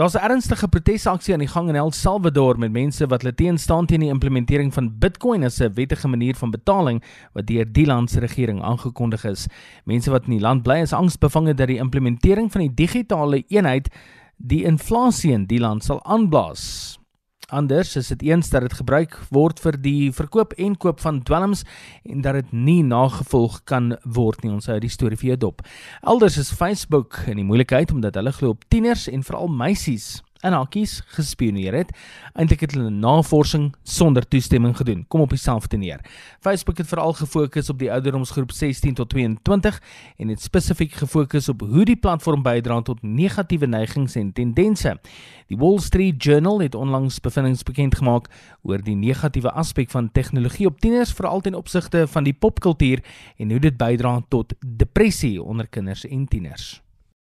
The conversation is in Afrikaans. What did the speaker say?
Daar's 'n ernstige protesaksie aan die gang in El Salvador met mense wat hulle teenstaan teen die implementering van Bitcoin as 'n wettige manier van betaling wat deur die land se regering aangekondig is. Mense wat in die land bly is angsbevange dat die implementering van die digitale eenheid die inflasie in die land sal aanblaas. Anders is dit eens dat dit gebruik word vir die verkoop en koop van dwelms en dat dit nie nagevolg kan word nie. Ons hou die storie vir jou dop. Elders is Facebook in die moeilikheid omdat hulle glo op tieners en veral meisies en hakkies gespioneer het. Eintlik het hulle navorsing sonder toestemming gedoen. Kom op dieselfde neer. Facebook het veral gefokus op die ouderdomsgroep 16 tot 22 en het spesifiek gefokus op hoe die platform bydra tot negatiewe neigings en tendense. Die Wall Street Journal het onlangs bevindinge bekend gemaak oor die negatiewe aspek van tegnologie op tieners veral ten opsigte van die popkultuur en hoe dit bydra tot depressie onder kinders en tieners.